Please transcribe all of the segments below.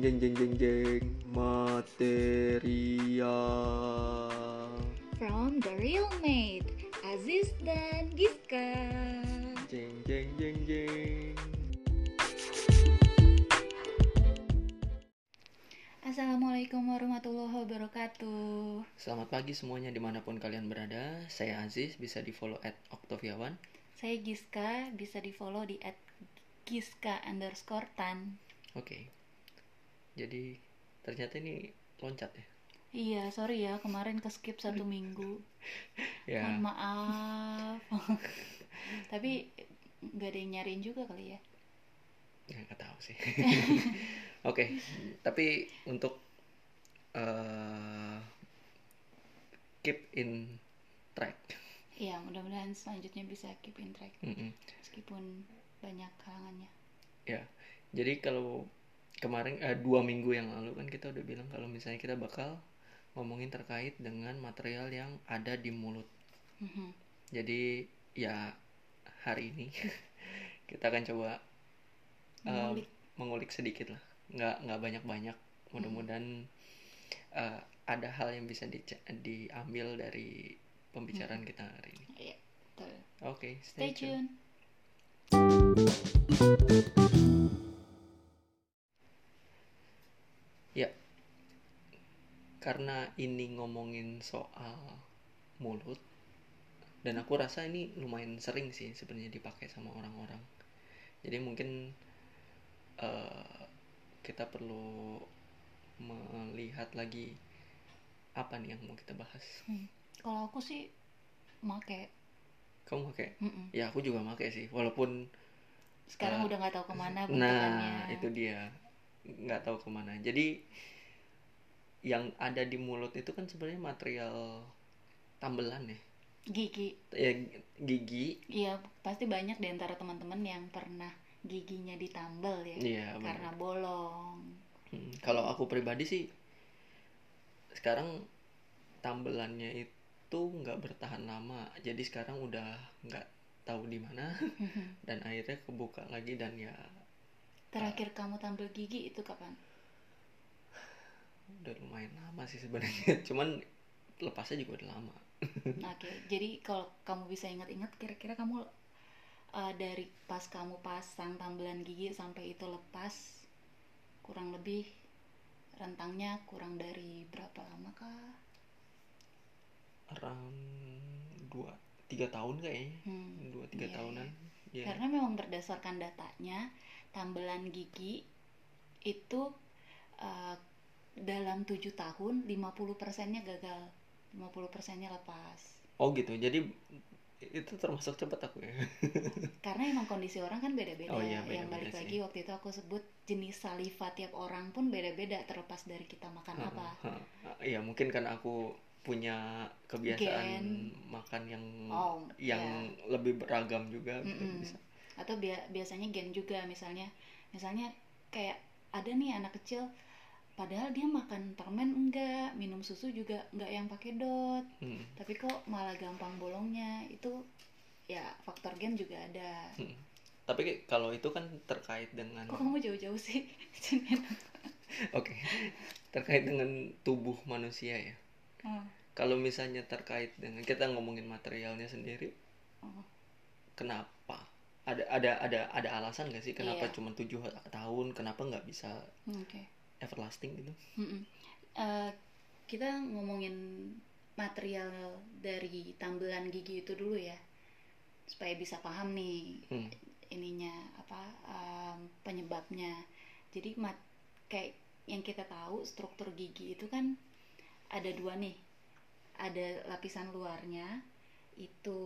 jeng jeng jeng jeng material From The Real Mate, Aziz dan Giska. jeng jeng jeng jeng Assalamualaikum warahmatullahi wabarakatuh. Selamat pagi semuanya di mana pun kalian berada Saya Aziz, bisa di follow at Oktaviawan Saya Giska, bisa di follow di at Giska underscore tan. Oke Jadi ternyata ini loncat ya Iya, sorry ya kemarin ke skip satu minggu. Ya Mohon maaf. Tapi nggak ada yang nyariin juga kali ya. Ya, nggak tahu sih. Oke, tapi untuk eh, keep in track, Iya, mudah-mudahan selanjutnya bisa keep in track Mm-mm. meskipun banyak halangannya. ya. Jadi kalau kemarin eh, dua minggu yang lalu kan kita udah bilang kalau misalnya kita bakal ngomongin terkait dengan material yang ada di mulut. Mhm. Jadi ya hari ini kita akan coba eh, Mengulik. mengulik sedikit lah, nggak nggak banyak banyak. Mudah-mudahan eh, ada hal yang bisa dica- diambil dari pembicaraan kita hari ini. Iya, betul. Oke, Stay tune. Ya, karena ini ngomongin soal mulut, dan aku rasa ini lumayan sering sih sebenarnya dipakai sama orang-orang. Jadi mungkin eh, kita perlu melihat lagi apa nih yang mau kita bahas. Hmm. Kalau aku sih make. Kamu pakai? Mm-mm. Ya aku juga pakai sih, walaupun Sekarang Eh, udah nggak tahu ke mana. Nah, itu dia. Nggak tahu ke mana. Jadi yang ada di mulut itu kan sebenarnya material tambelan ya. Gigi. Ya gigi. Iya, pasti banyak di antara teman-teman yang pernah giginya ditambal ya. Iya, karena benar. bolong. Hmm, Kalau aku pribadi sih sekarang tambelannya itu nggak bertahan lama. Jadi sekarang udah nggak tahu di mana dan akhirnya kebuka lagi dan ya Terakhir kamu tambal gigi itu kapan? Udah lumayan lama sih sebenarnya. Cuman lepasnya juga udah lama. Oke, jadi kalau kamu bisa ingat-ingat kira-kira kamu uh, dari pas kamu pasang tambelan gigi sampai itu lepas kurang lebih rentangnya kurang dari berapa lama kah? around dua tiga tahun kayaknya Hmm, dua tiga iya, tahunan ya Karena memang berdasarkan datanya tambelan gigi itu uh, dalam tujuh tahun 50 persennya gagal, 50 persennya lepas. oh gitu jadi itu termasuk cepat aku ya Karena emang kondisi orang kan beda-beda. Oh iya, Yang balik sih. lagi waktu itu aku sebut jenis saliva tiap orang pun beda-beda terlepas dari kita makan apa. ya mungkin karena aku punya kebiasaan Gen. makan yang Oh, yang ya. lebih beragam juga gitu Mm-mm. bisa Atau bia- biasanya gen juga misalnya, misalnya kayak ada nih anak kecil padahal dia makan permen enggak, minum susu juga enggak yang pakai dot. Hmm, Tapi kok malah gampang bolongnya itu ya faktor gen juga ada. hmm. tapi kalau itu kan terkait dengan Kok kamu jauh-jauh sih? oke terkait dengan tubuh manusia ya Oh, kalau misalnya terkait dengan kita ngomongin materialnya sendiri oh. kenapa ada ada ada ada alasan gak sih kenapa Iya. cuma tujuh tahun kenapa nggak bisa Oke. Everlasting gitu Mm-mm. Eh, kita ngomongin material dari tambelan gigi itu dulu ya, supaya bisa paham nih Hmm. ininya apa em, penyebabnya. Jadi mat kayak yang kita tahu struktur gigi itu kan ada dua nih, ada lapisan luarnya itu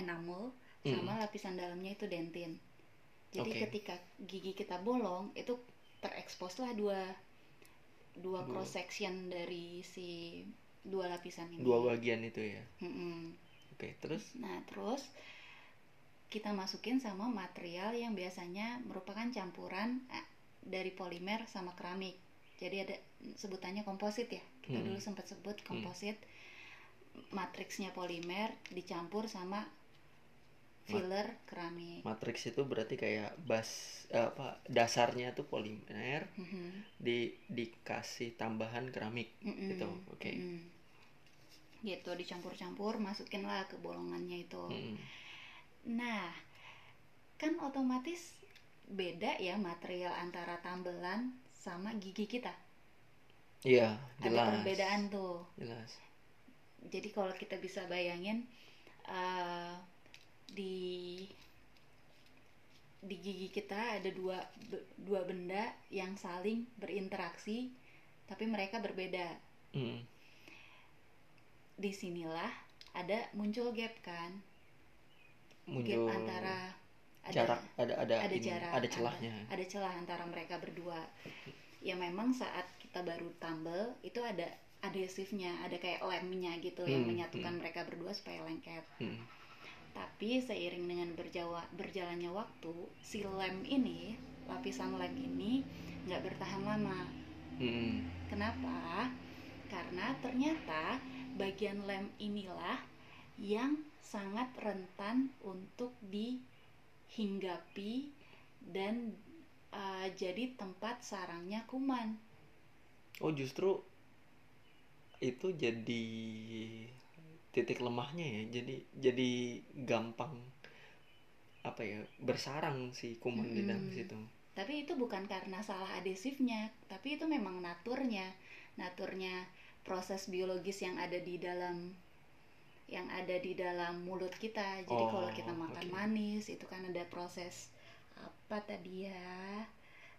enamel sama lapisan dalamnya itu dentin. Jadi Oke. ketika gigi kita bolong itu terekspos lah dua dua Dua. cross section dari si dua lapisan ini. dua bagian itu ya Mm-mm. oke terus Nah terus kita masukin sama material yang biasanya merupakan campuran eh, dari polimer sama keramik. Jadi ada sebutannya komposit ya. Kita Mm. dulu sempat sebut komposit. Matriksnya polimer dicampur sama filler keramik matriks itu berarti kayak bas eh, apa dasarnya tuh polimer Mhm. di dikasih tambahan keramik Mm-mm. gitu oke Mm-mm. gitu dicampur-campur masukin lah ke bolongannya itu Mm-mm. nah kan otomatis beda ya material antara tambelan sama gigi kita iya ada jelas perbedaan tuh jelas jadi kalau kita bisa bayangin eh, di di gigi kita ada dua dua benda yang saling berinteraksi tapi mereka berbeda Mm. di sinilah ada muncul gap kan muncul gap antara ada jarak ada ada ada ini, jarak ada celahnya ada celah antara mereka berdua ya memang saat kita baru tumble itu ada adhesifnya ada kayak lemnya gitu yang Hmm, menyatukan hmm. mereka berdua supaya lengket Mm. Tapi seiring dengan berjawa, berjalannya waktu si lem ini lapisan lem ini nggak bertahan lama. Mm. kenapa? Karena ternyata bagian lem inilah yang sangat rentan untuk dihinggapi dan uh, jadi tempat sarangnya kuman. Oh justru itu jadi titik lemahnya ya. Jadi jadi gampang apa ya bersarang si kuman di dalam situ. Tapi itu bukan karena salah adhesifnya tapi itu memang naturnya. Naturnya proses biologis yang ada di dalam yang ada di dalam mulut kita. Jadi Oh, kalau kita makan oke. manis itu kan ada proses apa tadi ya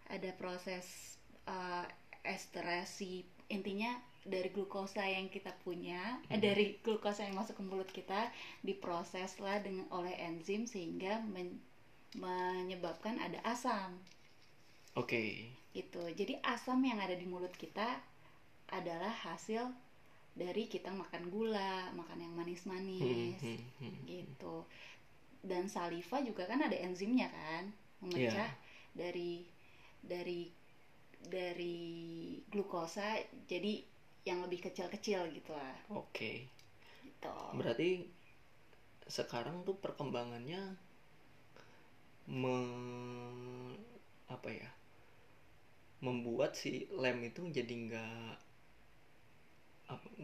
ada proses uh, esterasi. Intinya dari glukosa yang kita punya eh, Hmm. dari glukosa yang masuk ke mulut kita diproses lah dengan oleh enzim sehingga men- menyebabkan ada asam oke gitu. Jadi asam yang ada di mulut kita adalah hasil dari kita makan gula, makan yang Hmm, manis-manis hmm, hmm. gitu. Dan saliva juga kan ada enzimnya kan, memecah dari dari dari glukosa jadi yang lebih kecil-kecil gitu lah. oke. Gitu. berarti sekarang tuh perkembangannya me- apa ya membuat si lem itu jadi nggak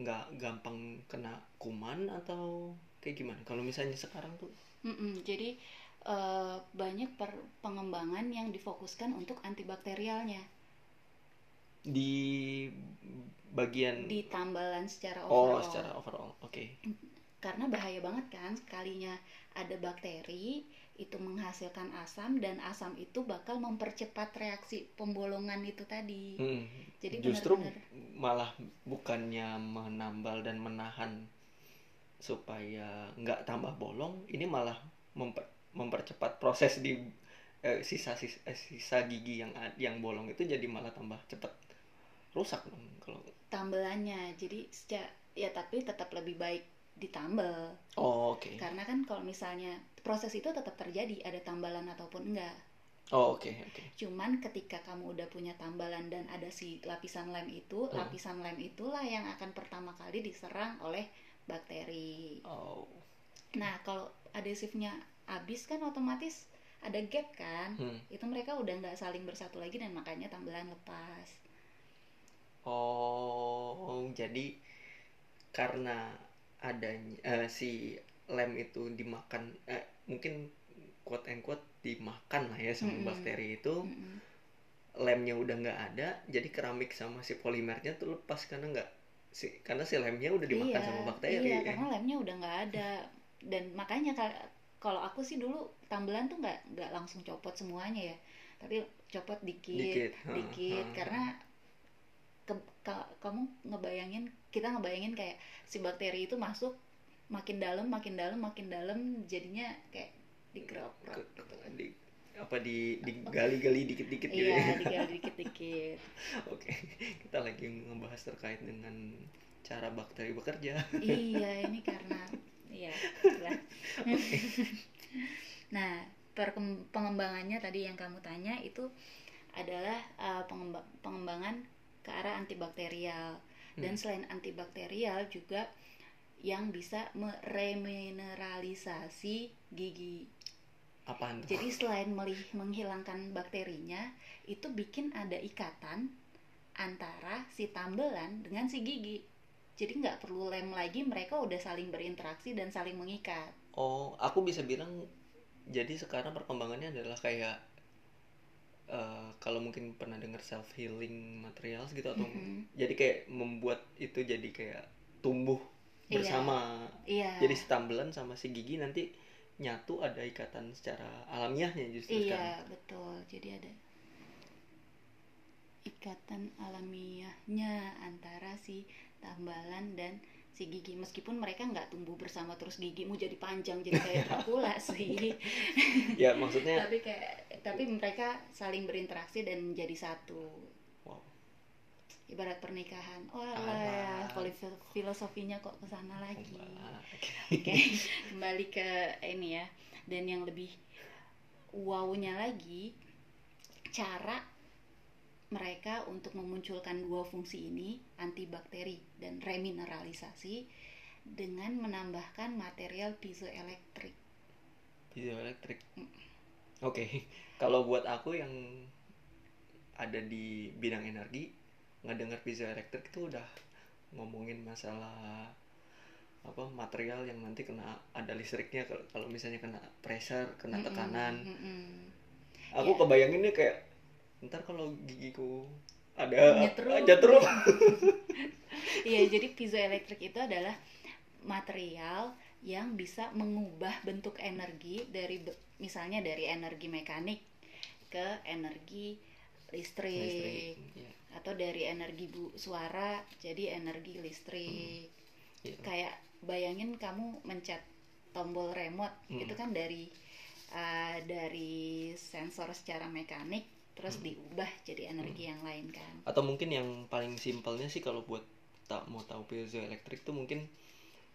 nggak gampang kena kuman atau kayak gimana? Kalau misalnya sekarang tuh? Mm-mm, jadi eh, banyak per- pengembangan yang difokuskan untuk antibakterialnya. Di bagian di tambalan secara oh overall. secara overall. Oke. Karena bahaya banget kan sekalinya ada bakteri itu menghasilkan asam dan asam itu bakal mempercepat reaksi pembolongan itu tadi. Hmm, jadi justru benar-benar malah bukannya menambal dan menahan supaya nggak tambah bolong ini malah memper- mempercepat proses di eh, sisa sisa, eh, sisa gigi yang yang bolong itu jadi malah tambah cepat rusak dong kalau tambelannya jadi secara ya tapi tetap lebih baik ditambal oh oke karena kan kalau misalnya proses itu tetap terjadi ada tambalan ataupun enggak oh oke oke cuman ketika kamu udah punya tambalan dan ada si lapisan lem itu Hmm. lapisan lem itulah yang akan pertama kali diserang oleh bakteri oh Nah, kalau adhesifnya habis kan otomatis ada gap kan? Hmm. Itu mereka udah nggak saling bersatu lagi dan makanya tambelan lepas. Oh, jadi karena adanya eh, si lem itu dimakan eh, mungkin quote and quote dimakan lah ya sama Mm-mm. bakteri itu Mm-mm. lemnya udah nggak ada jadi keramik sama si polimernya tuh lepas karena nggak si karena si lemnya udah dimakan iya, sama bakteri Iya, ya. karena lemnya udah nggak ada. Dan makanya kal- kalau aku sih dulu tambelan tuh nggak nggak langsung copot semuanya ya, tapi copot dikit, dikit ha, dikit, ha, karena ke- ka- kamu ngebayangin, kita ngebayangin kayak si bakteri itu masuk makin dalam, makin dalam, makin dalam, jadinya kayak digerap-gerap Ke- gitu kan. di apa di digali-gali dikit-dikit gitu Iya, ya. digali dikit-dikit. Oke, kita lagi ngebahas terkait dengan cara bakteri bekerja. iya, ini karena iya, itulah. nah, pengembangannya tadi yang kamu tanya itu adalah uh, pengemba- pengembangan ke arah antibakterial. Dan Hmm. selain antibakterial juga yang bisa meremineralisasi gigi apaan tuh Jadi selain melih- menghilangkan bakterinya, itu bikin ada ikatan antara si tambelan dengan si gigi. Jadi nggak perlu lem lagi, mereka udah saling berinteraksi dan saling mengikat. oh aku bisa bilang jadi sekarang perkembangannya adalah kayak eh, kalau mungkin pernah dengar self healing materials gitu atau Mhm. jadi kayak membuat itu jadi kayak tumbuh Iya. bersama Iya. jadi si tambelan sama si gigi nanti nyatu ada ikatan secara alamiahnya justru sekarang Iya, betul. Jadi ada ikatan alamiahnya antara si tambalan dan si gigi. Meskipun mereka nggak tumbuh bersama terus gigimu jadi panjang jadi kayak Dracula sih. ya maksudnya tapi kayak tapi mereka saling berinteraksi dan menjadi satu. wow Ibarat pernikahan. Oh lah, filosofinya kok ke sana lagi. Oke, kembali ke ini ya. Dan yang lebih wow-nya lagi cara mereka untuk memunculkan dua fungsi ini, antibakteri dan remineralisasi dengan menambahkan material piezoelektrik. Piezoelektrik. Oke, kalau buat aku yang ada di bidang energi, ngedenger piezoelektrik itu udah ngomongin masalah apa material yang nanti kena ada listriknya kalau- misalnya kena pressure, kena tekanan. mm-mm. Aku Ya. kebayanginnya kayak ntar kalau gigiku ada Nyetrum. nyetrum. Iya, jadi piezoelektrik itu adalah material yang bisa mengubah bentuk energi dari misalnya dari energi mekanik ke energi listrik, Listrik. Iya. atau dari energi bu suara jadi energi listrik. Iya. Kayak bayangin kamu mencet tombol remote Hmm. itu kan dari uh, dari sensor secara mekanik terus Hmm. diubah jadi energi yang lain kan. Atau mungkin yang paling simpelnya sih kalau buat tak mau tahu piezoelektrik tuh mungkin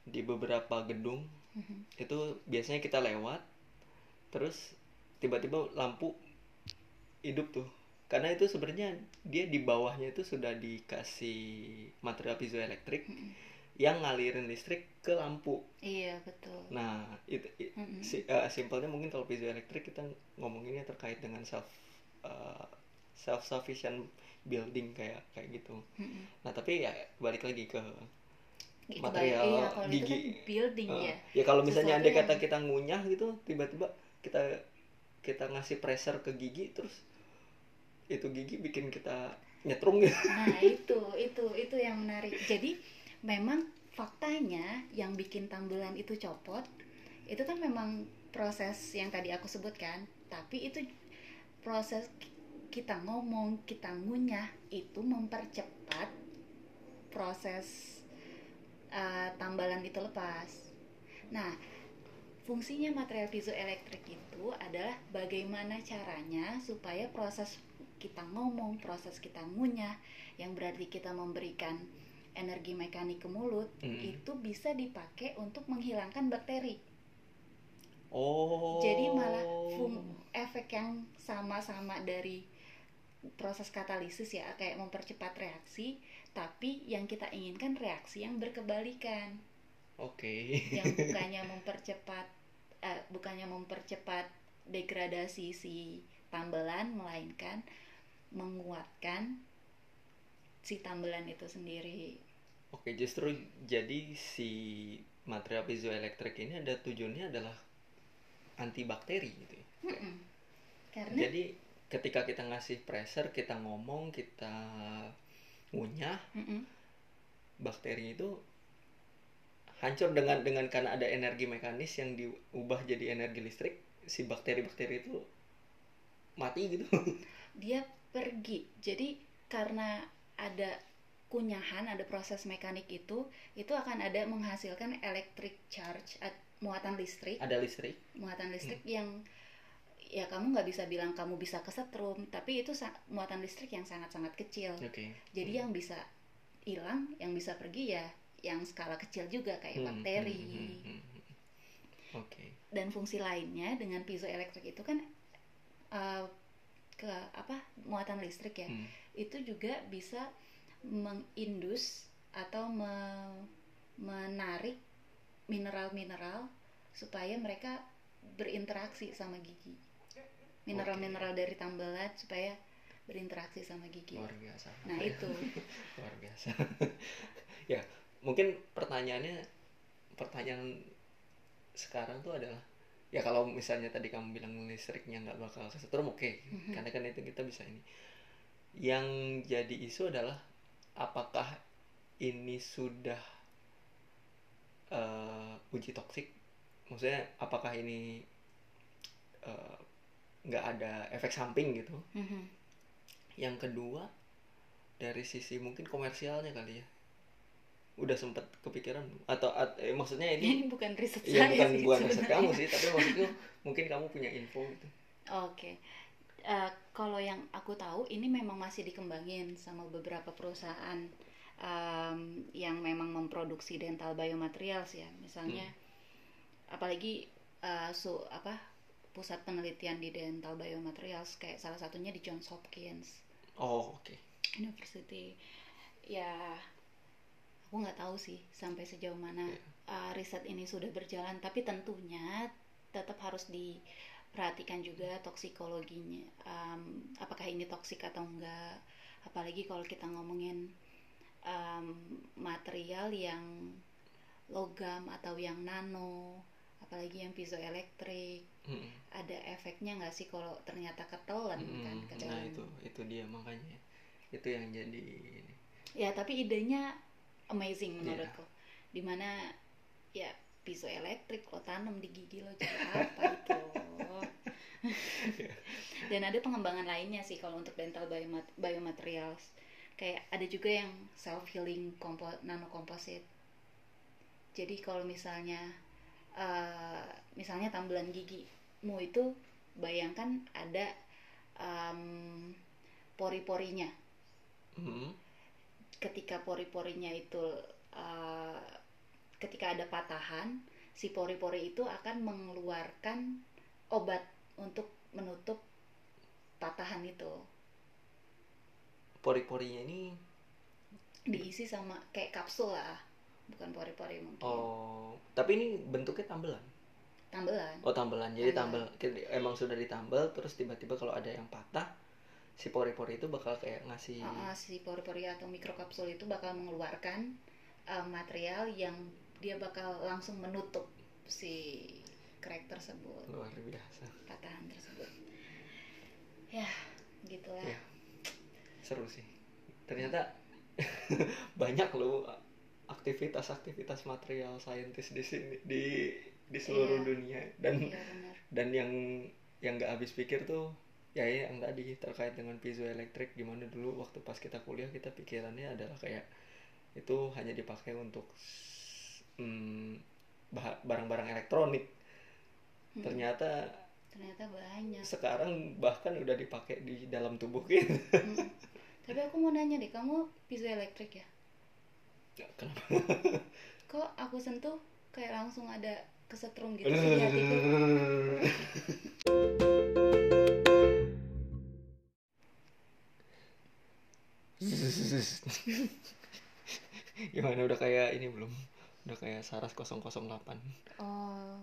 di beberapa gedung Mhm. itu biasanya kita lewat terus tiba-tiba lampu hidup tuh karena itu sebenarnya dia di bawahnya itu sudah dikasih material piezoelektrik Mhm. yang ngalirin listrik ke lampu Iya betul. nah itu i- Mhm. si- eh, simpelnya mungkin kalau piezoelektrik kita ngomonginnya terkait dengan self self sufficient building kayak kayak gitu Mhm. nah tapi ya balik lagi ke Gitu, material iya, kalau itu gigi. kan building Uh, ya. ya kalau misalnya Sesuatu andai kata kita ngunyah gitu tiba-tiba kita kita ngasih pressure ke gigi terus itu gigi bikin kita nyetrum gitu Nah itu itu itu yang menarik. Jadi memang faktanya yang bikin tambelan itu copot itu kan memang proses yang tadi aku sebutkan. Tapi itu proses kita ngomong, kita ngunyah itu mempercepat proses uh, tambalan itu lepas. Nah, fungsinya material piezoelektrik itu adalah bagaimana caranya supaya proses kita ngomong, proses kita ngunyah, yang berarti kita memberikan energi mekanik ke mulut, Mm. itu bisa dipakai untuk menghilangkan bakteri. Oh Jadi malah fung- efek yang sama-sama dari proses katalisis ya, kayak mempercepat reaksi, tapi yang kita inginkan reaksi yang berkebalikan. oke. Yang bukannya mempercepat eh, bukannya mempercepat degradasi si tambelan melainkan menguatkan si tambelan itu sendiri. Oke justru jadi si material piezoelektrik ini ada tujuannya adalah antibakteri gitu ya. Karena jadi ketika kita ngasih pressure kita ngomong kita ngunyah bakteri itu hancur dengan dengan karena ada energi mekanis yang diubah jadi energi listrik si bakteri-bakteri itu mati gitu. Dia pergi. Jadi karena ada kunyahan ada proses mekanik itu itu akan ada menghasilkan electric charge muatan listrik. Ada listrik? Muatan listrik yang ya kamu nggak bisa bilang kamu bisa kesetrum tapi itu muatan listrik yang sangat-sangat kecil. Oke. Jadi yang bisa hilang yang bisa pergi ya yang skala kecil juga kayak Hmm, bakteri. hmm, hmm, hmm, hmm. oke. Dan fungsi lainnya dengan piezoelektrik itu kan uh, ke apa muatan listrik ya. Hmm. itu juga bisa mengindus atau me- menarik mineral-mineral supaya mereka berinteraksi sama gigi. Mineral-mineral dari tambelan supaya berinteraksi sama gigi. Luar biasa. Nah ya? itu. Luar biasa. Ya mungkin pertanyaannya pertanyaan sekarang tuh adalah ya kalau misalnya tadi kamu bilang listriknya nggak bakal kesetrum oke. Mhm. karena kan itu kita bisa ini. Yang jadi isu adalah apakah ini sudah eh, uji toksik. Maksudnya apakah ini eh, nggak ada efek samping gitu? Mhm. yang kedua dari sisi mungkin komersialnya kali ya. Udah sempet kepikiran atau at- eh, maksudnya ini ini bukan riset ya saya bukan sih bukan riset kamu sih tapi maksudku mungkin kamu punya info gitu. Oke, Eh, kalau yang aku tahu ini memang masih dikembangin sama beberapa perusahaan em, yang memang memproduksi dental biomaterials ya, misalnya apalagi eh, su apa pusat penelitian di dental biomaterials kayak salah satunya di Johns Hopkins oh oke University. Ya, aku nggak tahu sih sampai sejauh mana Iya. uh, riset ini sudah berjalan, tapi tentunya tetap harus diperhatikan juga toksikologinya. Um, apakah ini toksik atau enggak? Apalagi kalau kita ngomongin um, material yang logam atau yang nano, apalagi yang piezoelektrik, Mm-mm. ada efeknya nggak sih kalau ternyata ketelan kan Mm-mm. ke nah itu itu dia makanya itu yang jadi ini. ya tapi idenya amazing Iya. menurutku di mana ya pisau elektrik lo tanam di gigi lo jadi apa itu dan ada pengembangan lainnya sih kalau untuk dental biomat- biomaterials kayak ada juga yang self healing compo nano composite jadi kalau misalnya eh, misalnya tambelan gigimu itu bayangkan ada em, pori-porinya. Mm-mm. ketika pori-porinya itu uh, ketika ada patahan si pori-pori itu akan mengeluarkan obat untuk menutup patahan itu pori-porinya ini diisi sama kayak kapsul lah bukan pori-pori mungkin. Oh tapi ini bentuknya tambelan? Tambelan. Oh tambelan. Jadi tambel emang sudah ditambel terus tiba-tiba kalau ada yang patah si pori-pori itu bakal kayak ngasih Uh, si pori-pori atau mikrokapsul itu bakal mengeluarkan uh, material yang dia bakal langsung menutup si crack tersebut. Luar biasa. Patahan tersebut. Ya gitulah. Iya. Seru sih. Ternyata banyak loh aktivitas-aktivitas material saintis di sini di di seluruh Iya. dunia. Dan iya dan yang yang nggak habis pikir tuh ya ya yang tadi terkait dengan piezoelektrik gimana dulu waktu pas kita kuliah kita pikirannya adalah kayak itu hanya dipakai untuk mm, barang-barang elektronik. Hmm, ternyata ternyata banyak. sekarang bahkan udah dipakai di dalam tubuh kita. Hmm. tapi aku mau nanya deh kamu piezoelektrik ya kenapa? Kok aku sentuh kayak langsung ada kesetrum gitu di hatiku gimana udah kayak ini belum? Udah kayak Saras 008 oh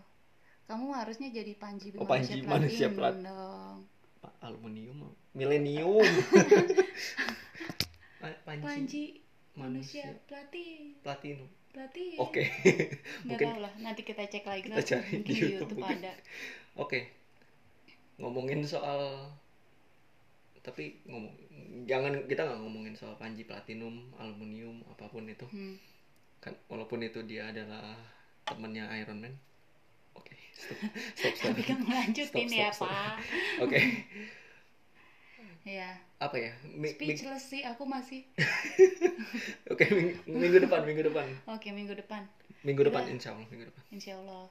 kamu harusnya jadi Panji Oh, Panji manusia plat- dong. Pak aluminium milenium Pa- Panji, Panji. Manusia. Manusia. Platin platinum platin oke. Mungkin tahu lah nanti kita cek lagi. Kita cari di YouTube YouTube mungkin. ada oke. Ngomongin soal tapi ngomong jangan kita nggak ngomongin soal panji platinum aluminium apa pun itu. Hmm. kan walaupun itu dia adalah temennya Iron Man. Oke stop stop stop tapi kamu lanjutin Stop, ya stop, stop. pak. Oke. Ya apa ya? Mi- mi- speechless sih aku masih. Oke ming- minggu depan minggu depan. Oke minggu depan. Minggu depan Udah. insya Allah minggu depan. Insya Allah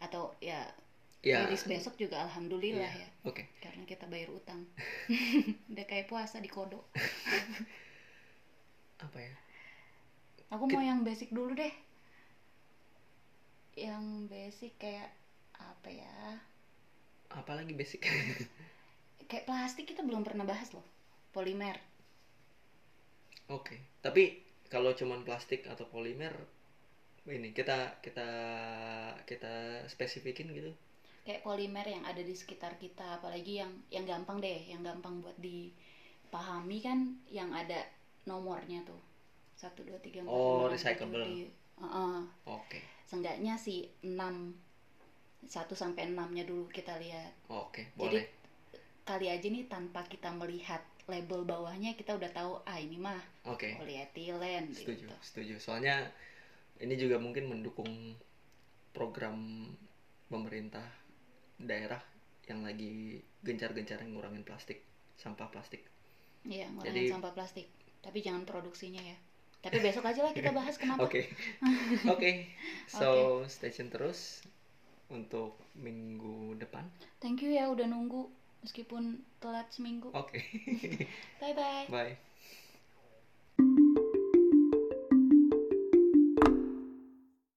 atau ya ya. rilis besok juga alhamdulillah iya. ya. oke. Karena kita bayar utang. Udah kayak puasa di kodok apa ya? Aku mau yang basic dulu deh. Yang basic kayak apa ya? Apalagi basic kayak plastik kita belum pernah bahas loh polimer oke tapi kalau cuman plastik atau polimer ini kita kita kita spesifikin gitu kayak polimer yang ada di sekitar kita apalagi yang yang gampang deh yang gampang buat dipahami kan yang ada nomornya tuh satu dua tiga empat Oh, enam, recyclable. di- Heeh. oke seenggaknya si 6 1 sampai 6-nya dulu kita lihat. oke Jadi boleh kali aja nih tanpa kita melihat label bawahnya kita udah tahu ah ini mah oke polyethylene setuju gitu. setuju soalnya ini juga mungkin mendukung program pemerintah daerah yang lagi gencar-gencar ngurangin plastik sampah plastik Iya, ngurangin Jadi- sampah plastik. Tapi jangan produksinya ya. Tapi besok aja lah kita bahas kenapa. oke oke so stay tune terus untuk minggu depan Thank you ya udah nunggu meskipun telat seminggu. oke Bye bye. bye